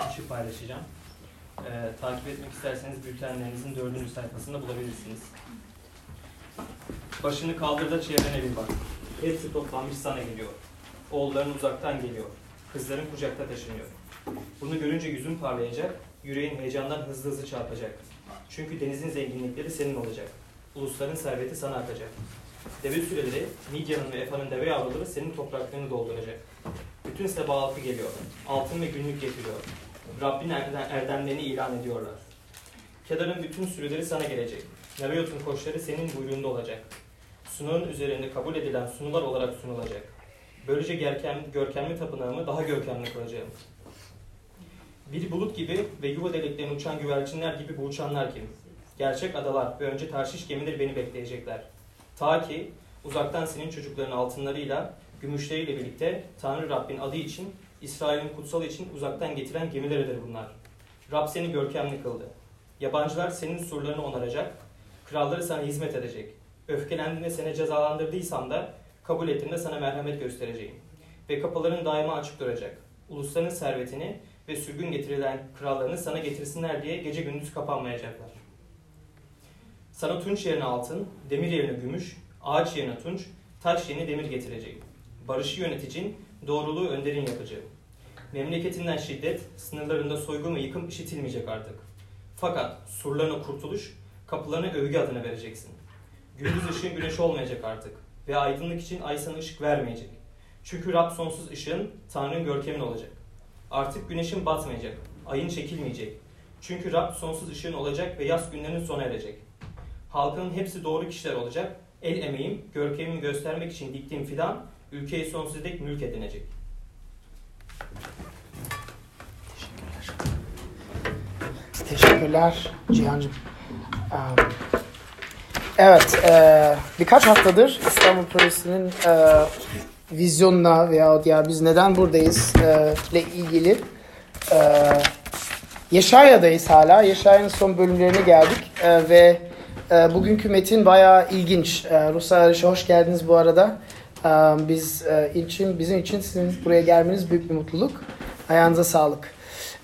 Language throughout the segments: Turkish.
afişi paylaşacağım. Ee, takip etmek isterseniz bültenlerinizin dördüncü sayfasında bulabilirsiniz. Başını kaldır da çevrene bir bak. Hepsi toplanmış sana geliyor. Oğulların uzaktan geliyor. Kızların kucakta taşınıyor. Bunu görünce yüzün parlayacak, yüreğin heyecandan hızlı hızlı çarpacak. Çünkü denizin zenginlikleri senin olacak. Ulusların serveti sana akacak. Deve süreleri, Midya'nın ve Efa'nın deve yavruları senin topraklarını dolduracak. Bütün seba halkı geliyor. Altın ve günlük getiriyor. Rabbin erdem- erdemlerini ilan ediyorlar. Kedar'ın bütün sürüleri sana gelecek. Nebayot'un koçları senin buyruğunda olacak. Sunağın üzerinde kabul edilen sunular olarak sunulacak. Böylece gerkem, görkemli tapınağımı daha görkemli kılacağım. Bir bulut gibi ve yuva deliklerine uçan güvercinler gibi bu uçanlar kim? Gerçek adalar ve önce tarşiş gemileri beni bekleyecekler. Ta ki uzaktan senin çocukların altınlarıyla, gümüşleriyle birlikte Tanrı Rabbin adı için, İsrail'in kutsalı için uzaktan getiren gemileridir bunlar. Rab seni görkemli kıldı. Yabancılar senin surlarını onaracak, kralları sana hizmet edecek. Öfkelendiğinde seni cezalandırdıysam da kabul ettiğinde sana merhamet göstereceğim. Ve kapıların daima açık duracak. Ulusların servetini ve sürgün getirilen krallarını sana getirsinler diye gece gündüz kapanmayacaklar. Sana tunç yerine altın, demir yerine gümüş, ağaç yerine tunç, taş yerine demir getireceğim. Barışı yöneticin, doğruluğu önderin yapacağım. Memleketinden şiddet, sınırlarında soygun ve yıkım işitilmeyecek artık. Fakat surlarına kurtuluş, kapılarına övgü adını vereceksin. Gündüz ışığın güneş olmayacak artık ve aydınlık için ay sana ışık vermeyecek. Çünkü Rab sonsuz ışığın Tanrı'nın görkemin olacak. Artık güneşin batmayacak, ayın çekilmeyecek. Çünkü Rab sonsuz ışığın olacak ve yaz günlerinin sona erecek. Halkının hepsi doğru kişiler olacak. El emeğim, görkemimi göstermek için diktiğim fidan, ülkeyi sonsuza dek mülk edinecek. Teşekkürler Cihan'cığım. Um, Evet, e, birkaç haftadır İstanbul Projesi'nin e, vizyonuna veya ya biz neden buradayız e, ile ilgili e, Yeşaya'dayız hala. Yeşaya'nın son bölümlerine geldik e, ve e, bugünkü metin bayağı ilginç. E, Ruslar Arış'a hoş geldiniz bu arada. Biz için bizim için sizin buraya gelmeniz büyük bir mutluluk. Ayağınıza sağlık.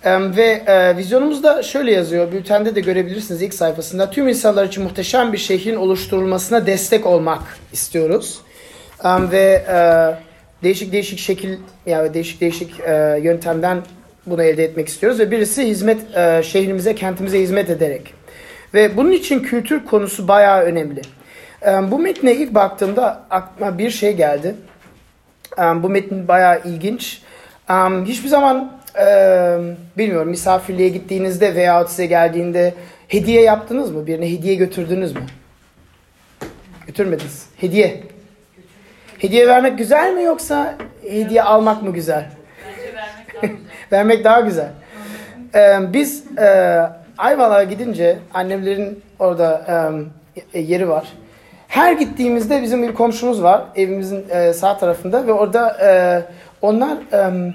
Ve vizyonumuzda şöyle yazıyor, bültende de görebilirsiniz ilk sayfasında. Tüm insanlar için muhteşem bir şehrin oluşturulmasına destek olmak istiyoruz. Ve değişik değişik şekil, yani değişik değişik yöntemden bunu elde etmek istiyoruz. Ve birisi hizmet, şehrimize, kentimize hizmet ederek. Ve bunun için kültür konusu bayağı önemli. Em, Bu metne ilk baktığımda aklıma bir şey geldi. Em, Bu metin bayağı ilginç. Em, Hiçbir zaman e, bilmiyorum misafirliğe gittiğinizde veya size geldiğinde hediye yaptınız mı? Birine hediye götürdünüz mü? Götürmediniz. Hediye. Hediye vermek güzel mi yoksa hediye almak mı güzel? Vermek daha güzel. Ee, biz e, Ayvalık'a gidince annemlerin orada e, yeri var. Her gittiğimizde bizim bir komşumuz var evimizin e, sağ tarafında ve orada e, onlar e,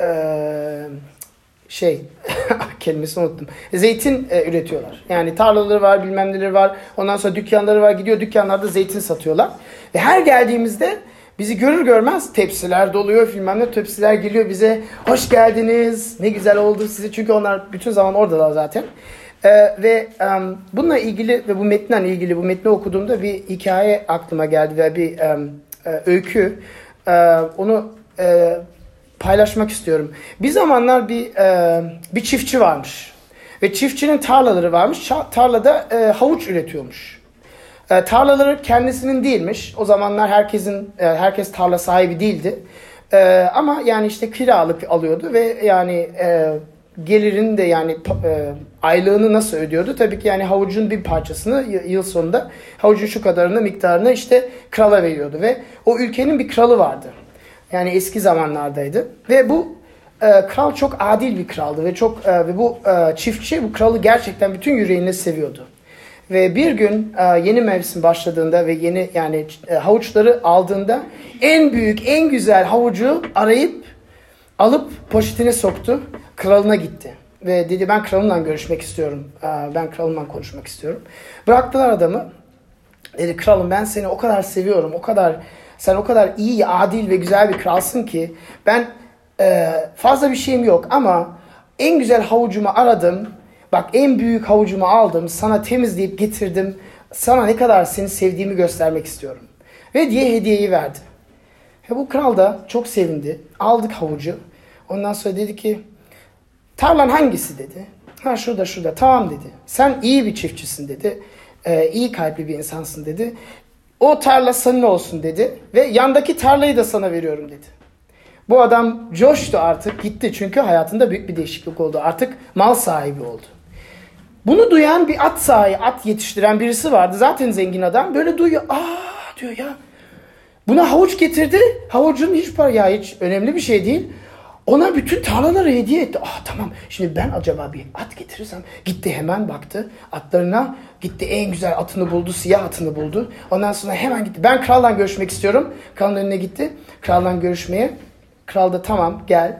e, şey kelimesini unuttum. Zeytin e, üretiyorlar. Yani tarlaları var, bilmem neleri var. Ondan sonra dükkanları var. Gidiyor dükkanlarda zeytin satıyorlar. Ve her geldiğimizde bizi görür görmez tepsiler doluyor, bilmem ne tepsiler geliyor bize. Hoş geldiniz. Ne güzel oldu sizi. Çünkü onlar bütün zaman oradalar zaten. Ee, ve em, bununla ilgili ve bu metninden ilgili bu metni okuduğumda bir hikaye aklıma geldi ve bir e, öykü. Ee, onu e, paylaşmak istiyorum. Bir zamanlar bir e, bir çiftçi varmış ve çiftçinin tarlaları varmış. Tarlada e, havuç üretiyormuş. E, tarlaları kendisinin değilmiş. O zamanlar herkesin e, herkes tarla sahibi değildi. E, ama yani işte kiralık alıyordu ve yani e, gelirini de yani e, aylığını nasıl ödüyordu? Tabii ki yani havucun bir parçasını yıl sonunda havucun şu kadarını miktarını işte krala veriyordu ve o ülkenin bir kralı vardı. Yani eski zamanlardaydı ve bu e, kral çok adil bir kraldı ve çok e, ve bu e, çiftçi bu kralı gerçekten bütün yüreğiyle seviyordu. Ve bir gün e, yeni mevsim başladığında ve yeni yani e, havuçları aldığında en büyük, en güzel havucu arayıp alıp poşetine soktu. Kralına gitti. Ve dedi ben kralımla görüşmek istiyorum. Ben kralımla konuşmak istiyorum. Bıraktılar adamı. Dedi kralım ben seni o kadar seviyorum. O kadar sen o kadar iyi, adil ve güzel bir kralsın ki ben e, fazla bir şeyim yok ama En güzel havucumu aradım. Bak en büyük havucumu aldım. Sana temizleyip getirdim. Sana ne kadar seni sevdiğimi göstermek istiyorum. Ve diye hediyeyi verdi. Ve bu kral da çok sevindi. Aldık havucu. Ondan sonra dedi ki tarlan hangisi dedi. Ha şurada şurada tamam dedi. Sen iyi bir çiftçisin dedi. Ee, iyi kalpli bir insansın dedi. O tarla senin olsun dedi. Ve yandaki tarlayı da sana veriyorum dedi. Bu adam coştu artık gitti çünkü hayatında büyük bir değişiklik oldu. Artık mal sahibi oldu. Bunu duyan bir at sahibi, at yetiştiren birisi vardı. Zaten zengin adam. Böyle duyuyor. Aa diyor ya. Buna havuç getirdi. Havucun hiç para ya hiç önemli bir şey değil. Ona bütün tarlaları hediye etti. Ah tamam şimdi ben acaba bir at getirirsem. Gitti hemen baktı atlarına. Gitti en güzel atını buldu. Siyah atını buldu. Ondan sonra hemen gitti. Ben kralla görüşmek istiyorum. Kralın önüne gitti. Kralla görüşmeye. Kral da tamam gel.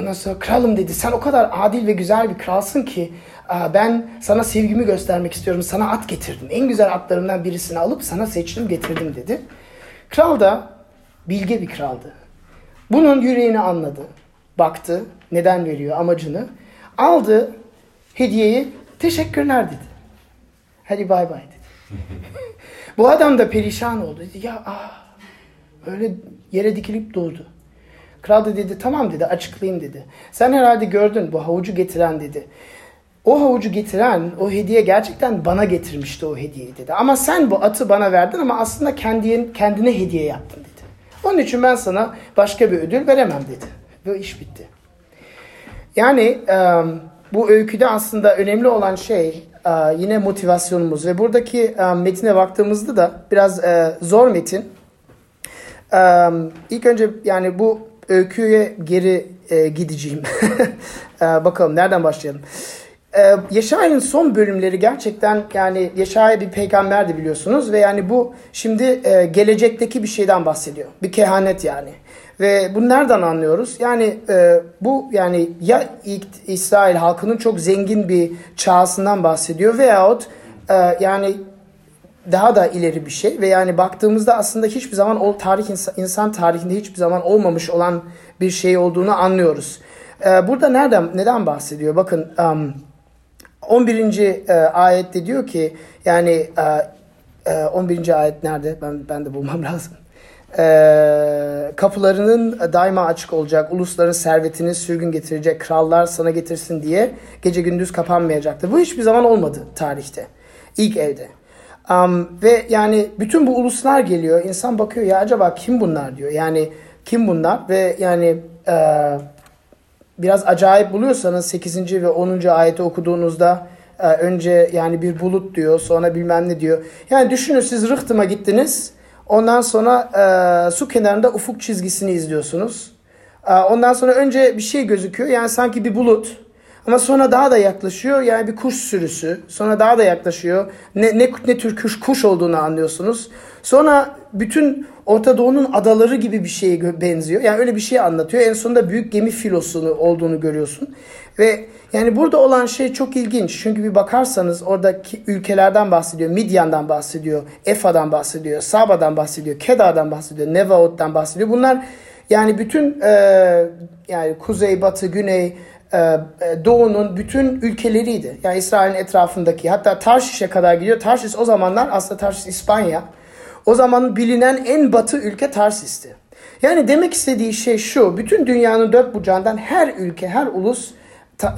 Ondan sonra kralım dedi sen o kadar adil ve güzel bir kralsın ki ben sana sevgimi göstermek istiyorum. Sana at getirdim. En güzel atlarımdan birisini alıp sana seçtim getirdim dedi. Kral da bilge bir kraldı. Bunun yüreğini anladı. Baktı neden veriyor amacını. Aldı hediyeyi teşekkürler dedi. Hadi bay bay dedi. Bu adam da perişan oldu. Dedi ya aa, öyle yere dikilip durdu. Kral da dedi tamam dedi açıklayayım dedi. Sen herhalde gördün bu havucu getiren dedi. O havucu getiren o hediye gerçekten bana getirmişti o hediyeyi dedi. Ama sen bu atı bana verdin ama aslında kendine, kendine hediye yaptın dedi. Onun için ben sana başka bir ödül veremem dedi. Ve iş bitti. Yani bu öyküde aslında önemli olan şey yine motivasyonumuz. Ve buradaki metine baktığımızda da biraz zor metin. İlk önce yani bu öyküye geri gideceğim. Bakalım nereden başlayalım. Ee, Yaşaya'nın son bölümleri gerçekten yani Yaşaya bir peygamberdi biliyorsunuz ve yani bu şimdi e, gelecekteki bir şeyden bahsediyor. Bir kehanet yani. Ve bunu nereden anlıyoruz? Yani e, bu yani ya İsrail halkının çok zengin bir çağısından bahsediyor veyahut e, yani daha da ileri bir şey ve yani baktığımızda aslında hiçbir zaman o tarih insan, tarihinde hiçbir zaman olmamış olan bir şey olduğunu anlıyoruz. E, burada nereden neden bahsediyor? Bakın um, 11. E, ayette diyor ki yani e, e, 11. ayet nerede? Ben ben de bulmam lazım. E, kapılarının daima açık olacak, ulusların servetini sürgün getirecek, krallar sana getirsin diye gece gündüz kapanmayacaktı. Bu hiçbir zaman olmadı tarihte. İlk evde. Um, ve yani bütün bu uluslar geliyor. İnsan bakıyor ya acaba kim bunlar diyor. Yani kim bunlar ve yani e, biraz acayip buluyorsanız 8. ve 10. ayeti okuduğunuzda e, önce yani bir bulut diyor sonra bilmem ne diyor. Yani düşünün siz Rıhtım'a gittiniz ondan sonra e, su kenarında ufuk çizgisini izliyorsunuz. E, ondan sonra önce bir şey gözüküyor yani sanki bir bulut ama sonra daha da yaklaşıyor yani bir kuş sürüsü sonra daha da yaklaşıyor ne, ne, ne tür kuş, kuş olduğunu anlıyorsunuz. Sonra bütün Orta Doğu'nun adaları gibi bir şeye benziyor. Yani öyle bir şey anlatıyor. En sonunda büyük gemi filosunu olduğunu görüyorsun. Ve yani burada olan şey çok ilginç. Çünkü bir bakarsanız oradaki ülkelerden bahsediyor. Midyan'dan bahsediyor. Efa'dan bahsediyor. Saba'dan bahsediyor. Kedar'dan bahsediyor. Nevaot'tan bahsediyor. Bunlar yani bütün e, yani kuzey, batı, güney, doğunun bütün ülkeleriydi. Yani İsrail'in etrafındaki hatta Tarşiş'e kadar gidiyor. Tarşiş o zamanlar aslında Tarşiş İspanya. O zaman bilinen en batı ülke Tarsis'ti. Yani demek istediği şey şu. Bütün dünyanın dört bucağından her ülke, her ulus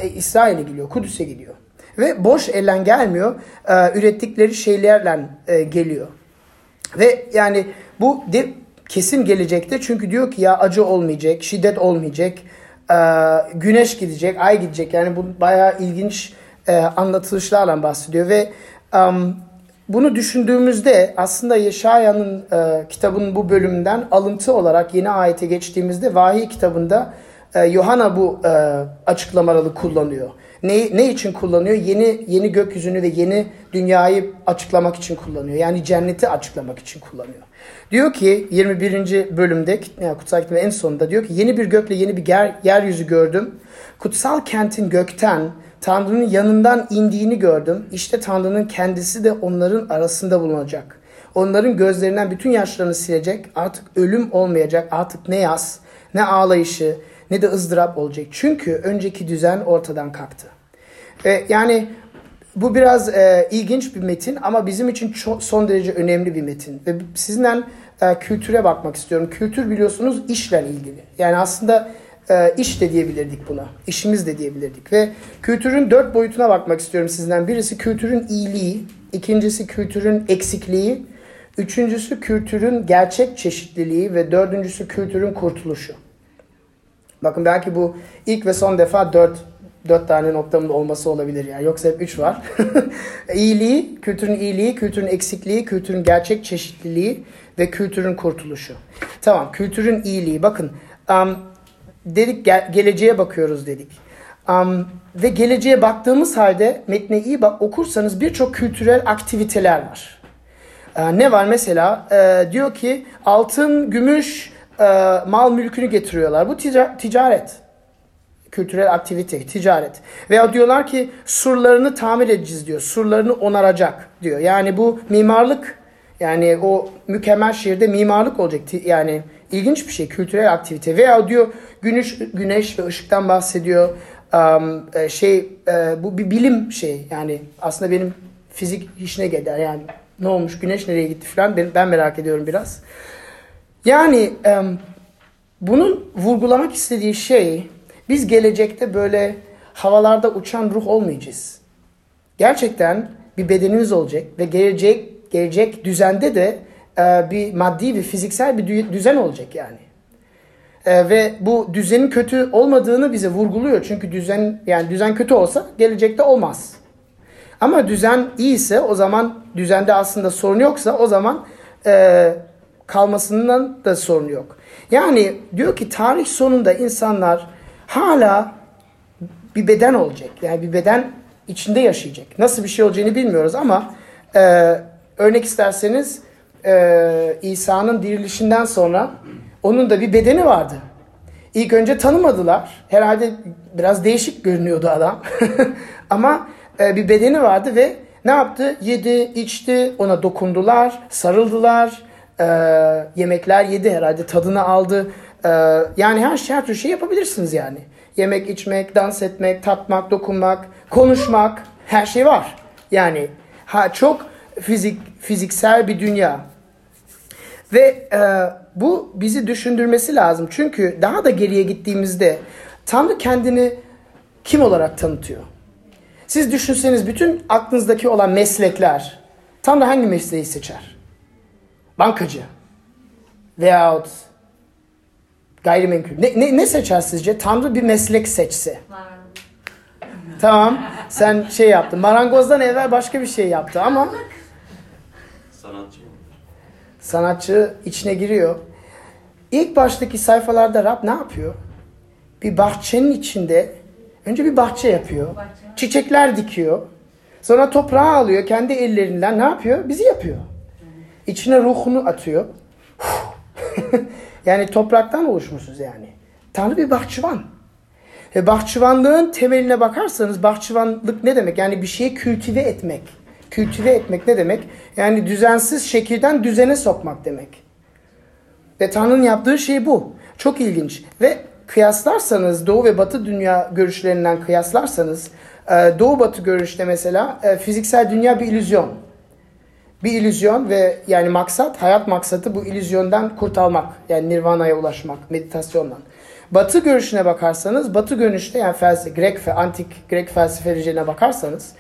e, İsrail'e gidiyor, Kudüs'e gidiyor. Ve boş elden gelmiyor. E, ürettikleri şeylerle e, geliyor. Ve yani bu de, kesin gelecekte çünkü diyor ki ya acı olmayacak, şiddet olmayacak, e, güneş gidecek, ay gidecek. Yani bu bayağı ilginç e, anlatılışlarla bahsediyor ve bunu düşündüğümüzde aslında Yeşaya'nın e, kitabının bu bölümünden alıntı olarak yeni ayete geçtiğimizde vahiy kitabında e, Yohana bu e, açıklamaları kullanıyor. Ne, ne için kullanıyor? Yeni yeni gökyüzünü ve yeni dünyayı açıklamak için kullanıyor. Yani cenneti açıklamak için kullanıyor. Diyor ki 21. bölümde yani kutsal kitabın en sonunda diyor ki yeni bir gökle yeni bir yer, yeryüzü gördüm. Kutsal kentin gökten Tanrı'nın yanından indiğini gördüm. İşte Tanrı'nın kendisi de onların arasında bulunacak. Onların gözlerinden bütün yaşlarını silecek. Artık ölüm olmayacak. Artık ne yaz, ne ağlayışı, ne de ızdırap olacak. Çünkü önceki düzen ortadan kalktı. E, yani bu biraz e, ilginç bir metin ama bizim için çok, son derece önemli bir metin. Ve sizinle e, kültüre bakmak istiyorum. Kültür biliyorsunuz işle ilgili. Yani aslında e, iş de diyebilirdik buna. İşimiz de diyebilirdik. Ve kültürün dört boyutuna bakmak istiyorum sizden. Birisi kültürün iyiliği, ikincisi kültürün eksikliği, üçüncüsü kültürün gerçek çeşitliliği ve dördüncüsü kültürün kurtuluşu. Bakın belki bu ilk ve son defa dört dört tane noktamın olması olabilir yani. Yoksa hep üç var. iyiliği, kültürün iyiliği, kültürün eksikliği, kültürün gerçek çeşitliliği ve kültürün kurtuluşu. Tamam, kültürün iyiliği. Bakın, um, dedik ge- geleceğe bakıyoruz dedik. Um, ve geleceğe baktığımız halde metne iyi bak okursanız birçok kültürel aktiviteler var. Ee, ne var mesela? Ee, diyor ki altın, gümüş, e, mal mülkünü getiriyorlar. Bu tica- ticaret kültürel aktivite, ticaret. Veya diyorlar ki surlarını tamir edeceğiz diyor. Surlarını onaracak diyor. Yani bu mimarlık yani o mükemmel şehirde mimarlık olacak. Yani ilginç bir şey kültürel aktivite. Veya diyor güneş güneş ve ışıktan bahsediyor. Um, şey bu bir bilim şey yani aslında benim fizik işine gider yani ne olmuş güneş nereye gitti falan ben, ben merak ediyorum biraz. Yani um, bunun vurgulamak istediği şey biz gelecekte böyle havalarda uçan ruh olmayacağız. Gerçekten bir bedenimiz olacak ve gelecek gelecek düzende de e, bir maddi ve fiziksel bir düzen olacak yani. E, ve bu düzenin kötü olmadığını bize vurguluyor. Çünkü düzen yani düzen kötü olsa gelecekte olmaz. Ama düzen iyiyse o zaman düzende aslında sorun yoksa o zaman e, kalmasından da sorun yok. Yani diyor ki tarih sonunda insanlar hala bir beden olacak. Yani bir beden içinde yaşayacak. Nasıl bir şey olacağını bilmiyoruz ama e, örnek isterseniz e, İsa'nın dirilişinden sonra onun da bir bedeni vardı. İlk önce tanımadılar. Herhalde biraz değişik görünüyordu adam. ama e, bir bedeni vardı ve ne yaptı? Yedi, içti, ona dokundular, sarıldılar, e, yemekler yedi herhalde, tadını aldı. Ee, yani her şey her türlü şey yapabilirsiniz yani. Yemek, içmek, dans etmek, tatmak, dokunmak, konuşmak her şey var. Yani ha çok fizik fiziksel bir dünya. Ve e, bu bizi düşündürmesi lazım. Çünkü daha da geriye gittiğimizde Tanrı kendini kim olarak tanıtıyor? Siz düşünseniz bütün aklınızdaki olan meslekler Tanrı hangi mesleği seçer? Bankacı veyahut Gayrimenkul. Ne, ne, ne seçer sizce? Tanrı bir meslek seçse. tamam. Sen şey yaptın. Marangozdan evvel başka bir şey yaptı ama Sanatçı sanatçı içine giriyor. İlk baştaki sayfalarda Rab ne yapıyor? Bir bahçenin içinde önce bir bahçe yapıyor. Çiçekler dikiyor. Sonra toprağı alıyor kendi ellerinden ne yapıyor? Bizi yapıyor. İçine ruhunu atıyor. Yani topraktan oluşmuşuz yani. Tanrı bir bahçıvan. Ve bahçıvanlığın temeline bakarsanız bahçıvanlık ne demek? Yani bir şeyi kültive etmek. Kültive etmek ne demek? Yani düzensiz şekilden düzene sokmak demek. Ve Tanrı'nın yaptığı şey bu. Çok ilginç. Ve kıyaslarsanız Doğu ve Batı dünya görüşlerinden kıyaslarsanız e, Doğu Batı görüşte mesela e, fiziksel dünya bir illüzyon bir illüzyon ve yani maksat, hayat maksatı bu illüzyondan kurtulmak. Yani nirvana'ya ulaşmak, meditasyonla. Batı görüşüne bakarsanız, Batı görüşte yani felsefe, Grek ve antik Grek felsefelerine bakarsanız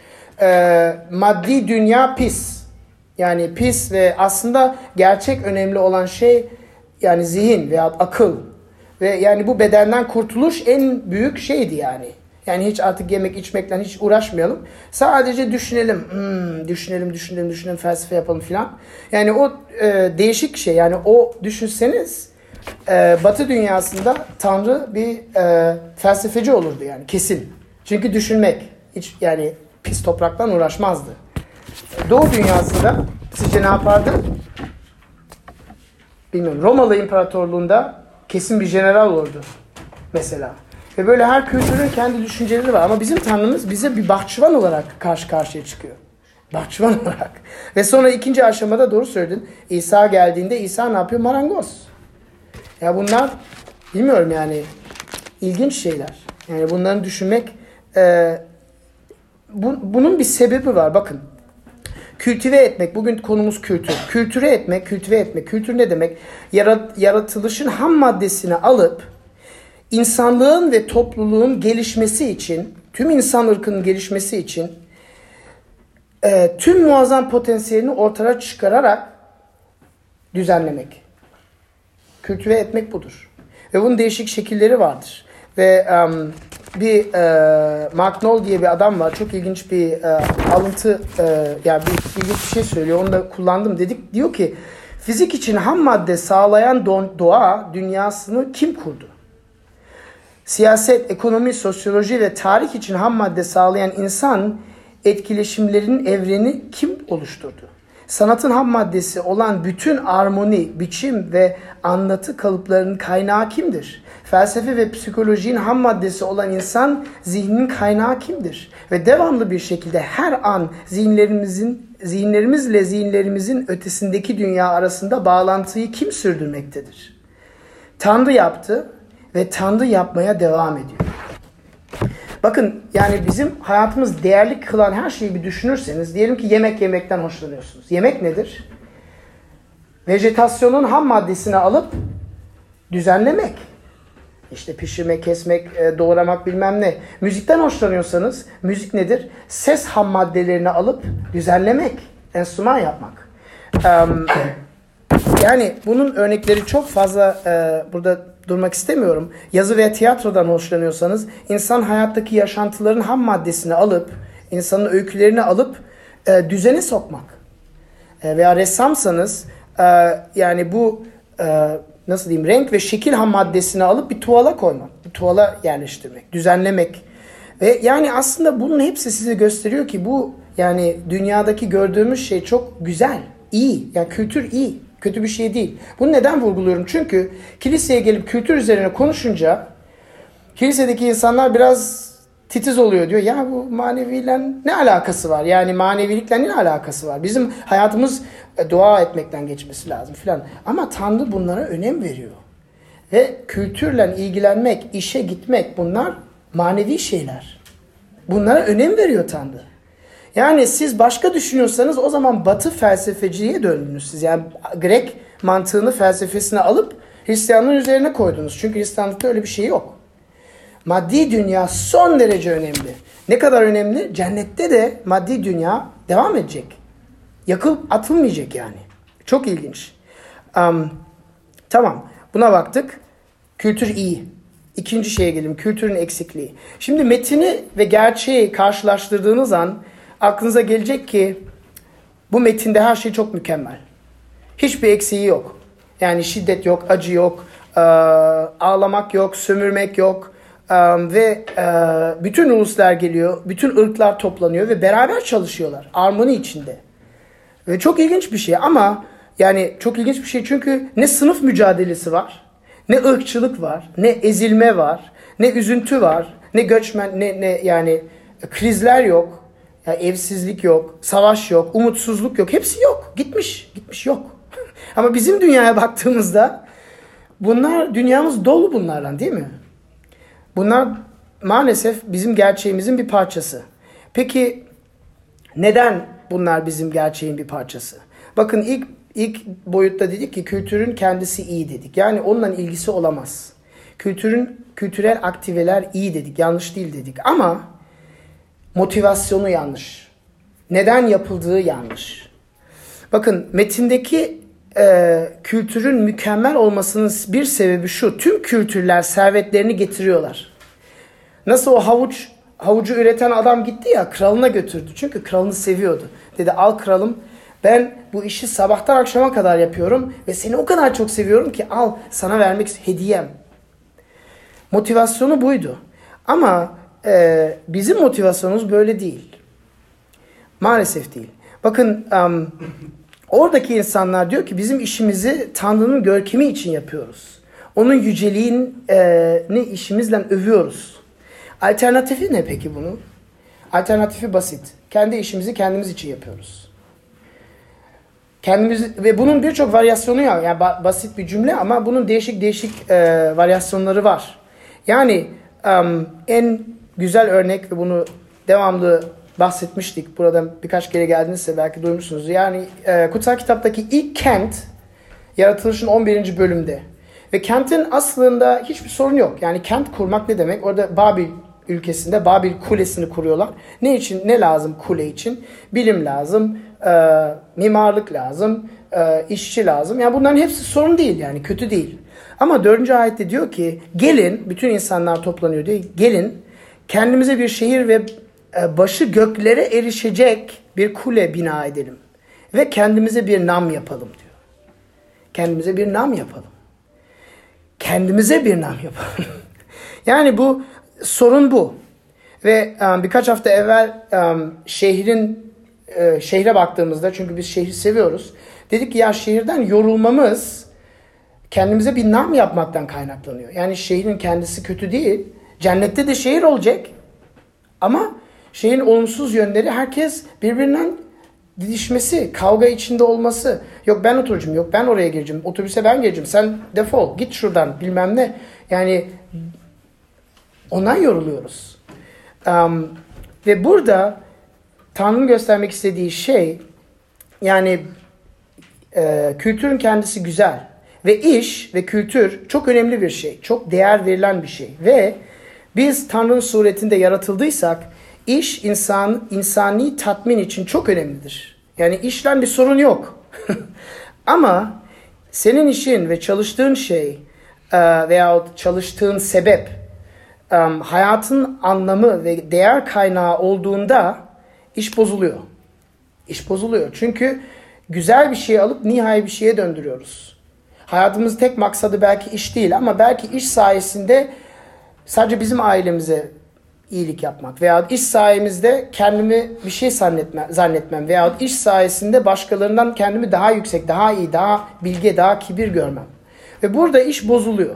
e, maddi dünya pis. Yani pis ve aslında gerçek önemli olan şey yani zihin veya akıl. Ve yani bu bedenden kurtuluş en büyük şeydi yani. Yani hiç artık yemek içmekten hiç uğraşmayalım. Sadece düşünelim, hmm, düşünelim, düşünelim, düşünelim, felsefe yapalım filan. Yani o e, değişik şey. Yani o düşünseniz e, Batı dünyasında Tanrı bir e, felsefeci olurdu yani kesin. Çünkü düşünmek hiç yani pis topraktan uğraşmazdı. Doğu dünyasında sizce ne yapardı? Bilmiyorum. Romalı İmparatorluğunda kesin bir general olurdu mesela. Ve böyle her kültürün kendi düşünceleri var. Ama bizim Tanrımız bize bir bahçıvan olarak karşı karşıya çıkıyor. Bahçıvan olarak. Ve sonra ikinci aşamada doğru söyledin. İsa geldiğinde İsa ne yapıyor? Marangoz. Ya bunlar bilmiyorum yani. ilginç şeyler. Yani bunları düşünmek e, bu, bunun bir sebebi var. Bakın kültive etmek, bugün konumuz kültür. Kültüre etmek, kültive etmek. Kültür ne demek? Yarat, yaratılışın ham maddesini alıp insanlığın ve topluluğun gelişmesi için, tüm insan ırkının gelişmesi için e, tüm muazzam potansiyelini ortaya çıkararak düzenlemek. Kültive etmek budur. Ve bunun değişik şekilleri vardır. Ve um, bir e, Mark Knoll diye bir adam var. Çok ilginç bir e, alıntı, e, yani bir ilginç bir şey söylüyor. Onu da kullandım. Dedik diyor ki fizik için ham madde sağlayan doğa dünyasını kim kurdu? Siyaset, ekonomi, sosyoloji ve tarih için ham madde sağlayan insan etkileşimlerin evreni kim oluşturdu? Sanatın ham maddesi olan bütün armoni, biçim ve anlatı kalıplarının kaynağı kimdir? Felsefe ve psikolojinin ham maddesi olan insan zihninin kaynağı kimdir? Ve devamlı bir şekilde her an zihinlerimizin zihinlerimizle zihinlerimizin ötesindeki dünya arasında bağlantıyı kim sürdürmektedir? Tanrı yaptı ve Tanrı yapmaya devam ediyor. Bakın yani bizim hayatımız değerli kılan her şeyi bir düşünürseniz diyelim ki yemek yemekten hoşlanıyorsunuz. Yemek nedir? Vejetasyonun ham maddesini alıp düzenlemek. İşte pişirmek, kesmek, e, doğramak bilmem ne. Müzikten hoşlanıyorsanız müzik nedir? Ses ham maddelerini alıp düzenlemek, enstrüman yapmak. Yani bunun örnekleri çok fazla e, burada durmak istemiyorum. Yazı veya tiyatrodan hoşlanıyorsanız insan hayattaki yaşantıların ham maddesini alıp, insanın öykülerini alıp e, düzene sokmak. E, veya ressamsanız e, yani bu e, nasıl diyeyim renk ve şekil ham maddesini alıp bir tuvala koymak. Bir tuvala yerleştirmek, düzenlemek. Ve yani aslında bunun hepsi size gösteriyor ki bu yani dünyadaki gördüğümüz şey çok güzel, iyi. Yani kültür iyi. Kötü bir şey değil. Bunu neden vurguluyorum? Çünkü kiliseye gelip kültür üzerine konuşunca kilisedeki insanlar biraz titiz oluyor diyor. Ya bu maneviyle ne alakası var? Yani manevilikle ne alakası var? Bizim hayatımız e, dua etmekten geçmesi lazım filan. Ama Tanrı bunlara önem veriyor. Ve kültürle ilgilenmek, işe gitmek bunlar manevi şeyler. Bunlara önem veriyor Tanrı. Yani siz başka düşünüyorsanız o zaman batı felsefeciliğe döndünüz siz. Yani Grek mantığını felsefesine alıp Hristiyanlığın üzerine koydunuz. Çünkü Hristiyanlıkta öyle bir şey yok. Maddi dünya son derece önemli. Ne kadar önemli? Cennette de maddi dünya devam edecek. Yakılıp atılmayacak yani. Çok ilginç. Um, tamam buna baktık. Kültür iyi. İkinci şeye gelelim. Kültürün eksikliği. Şimdi metini ve gerçeği karşılaştırdığınız an aklınıza gelecek ki bu metinde her şey çok mükemmel. Hiçbir eksiği yok. Yani şiddet yok, acı yok, ağlamak yok, sömürmek yok. Ve bütün uluslar geliyor, bütün ırklar toplanıyor ve beraber çalışıyorlar. Armoni içinde. Ve çok ilginç bir şey ama yani çok ilginç bir şey çünkü ne sınıf mücadelesi var, ne ırkçılık var, ne ezilme var, ne üzüntü var, ne göçmen, ne, ne yani krizler yok. Ya evsizlik yok, savaş yok, umutsuzluk yok. Hepsi yok. Gitmiş, gitmiş yok. Ama bizim dünyaya baktığımızda bunlar dünyamız dolu bunlarla değil mi? Bunlar maalesef bizim gerçeğimizin bir parçası. Peki neden bunlar bizim gerçeğin bir parçası? Bakın ilk ilk boyutta dedik ki kültürün kendisi iyi dedik. Yani onunla ilgisi olamaz. Kültürün kültürel aktiveler iyi dedik. Yanlış değil dedik. Ama motivasyonu yanlış. Neden yapıldığı yanlış. Bakın metindeki e, kültürün mükemmel olmasının bir sebebi şu. Tüm kültürler servetlerini getiriyorlar. Nasıl o havuç havucu üreten adam gitti ya kralına götürdü. Çünkü kralını seviyordu. Dedi al kralım ben bu işi sabahtan akşama kadar yapıyorum ve seni o kadar çok seviyorum ki al sana vermek hediyem. Motivasyonu buydu. Ama e, bizim motivasyonumuz böyle değil. Maalesef değil. Bakın um, oradaki insanlar diyor ki bizim işimizi Tanrı'nın görkemi için yapıyoruz. Onun yüceliğini işimizle övüyoruz. Alternatifi ne peki bunun? Alternatifi basit. Kendi işimizi kendimiz için yapıyoruz. Kendimiz ve bunun birçok varyasyonu ya yani basit bir cümle ama bunun değişik değişik e, varyasyonları var. Yani em, en güzel örnek ve bunu devamlı bahsetmiştik. Buradan birkaç kere geldinizse belki duymuşsunuz. Yani e, kutsal kitaptaki ilk kent yaratılışın 11. bölümde. Ve kentin aslında hiçbir sorun yok. Yani kent kurmak ne demek? Orada Babil ülkesinde Babil kulesini kuruyorlar. Ne için? Ne lazım kule için? Bilim lazım, e, mimarlık lazım, e, işçi lazım. Yani bunların hepsi sorun değil yani kötü değil. Ama dördüncü ayette diyor ki gelin, bütün insanlar toplanıyor diyor. Gelin kendimize bir şehir ve e, başı göklere erişecek bir kule bina edelim. Ve kendimize bir nam yapalım diyor. Kendimize bir nam yapalım. Kendimize bir nam yapalım. yani bu sorun bu. Ve um, birkaç hafta evvel um, şehrin e, şehre baktığımızda çünkü biz şehri seviyoruz. Dedik ki ya şehirden yorulmamız kendimize bir nam yapmaktan kaynaklanıyor. Yani şehrin kendisi kötü değil. Cennette de şehir olacak. Ama şehrin olumsuz yönleri herkes birbirinden didişmesi, kavga içinde olması. Yok ben oturacağım, yok ben oraya gireceğim, otobüse ben geleceğim, sen defol, git şuradan bilmem ne. Yani ondan yoruluyoruz. Um, ve burada Tanrı'nın göstermek istediği şey yani e, kültürün kendisi güzel ve iş ve kültür çok önemli bir şey. Çok değer verilen bir şey. Ve biz Tanrı'nın suretinde yaratıldıysak iş insan insani tatmin için çok önemlidir. Yani işten bir sorun yok. Ama senin işin ve çalıştığın şey e, veya çalıştığın sebep e, hayatın anlamı ve değer kaynağı olduğunda iş bozuluyor. İş bozuluyor. Çünkü güzel bir şeyi alıp nihai bir şeye döndürüyoruz. Hayatımızın tek maksadı belki iş değil ama belki iş sayesinde sadece bizim ailemize iyilik yapmak veya iş sayemizde kendimi bir şey zannetme, zannetmem veya iş sayesinde başkalarından kendimi daha yüksek, daha iyi, daha bilge, daha kibir görmem. Ve burada iş bozuluyor.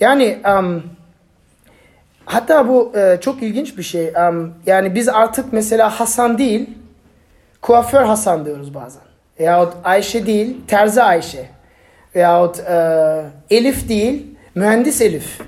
Yani um, hatta bu e, çok ilginç bir şey. Um, yani biz artık mesela Hasan değil, kuaför Hasan diyoruz bazen. Veyahut Ayşe değil, terzi Ayşe. Veyahut e, Elif değil, mühendis Elif.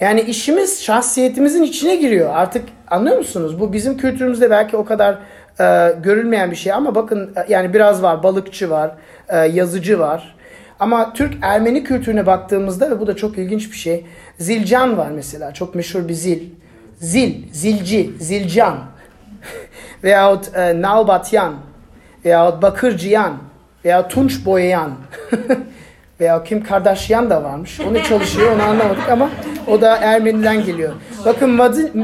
Yani işimiz şahsiyetimizin içine giriyor. Artık anlıyor musunuz? Bu bizim kültürümüzde belki o kadar e, görülmeyen bir şey ama bakın e, yani biraz var. Balıkçı var, e, yazıcı var. Ama Türk Ermeni kültürüne baktığımızda ve bu da çok ilginç bir şey. Zilcan var mesela. Çok meşhur bir zil. Zil, zilci, zilcan. veyahut e, nalbatyan. Veyahut bakırcıyan. Veya tunç boyayan. veya Kim Kardashian da varmış. Onu çalışıyor onu anlamadık ama o da Ermeniden geliyor. Bakın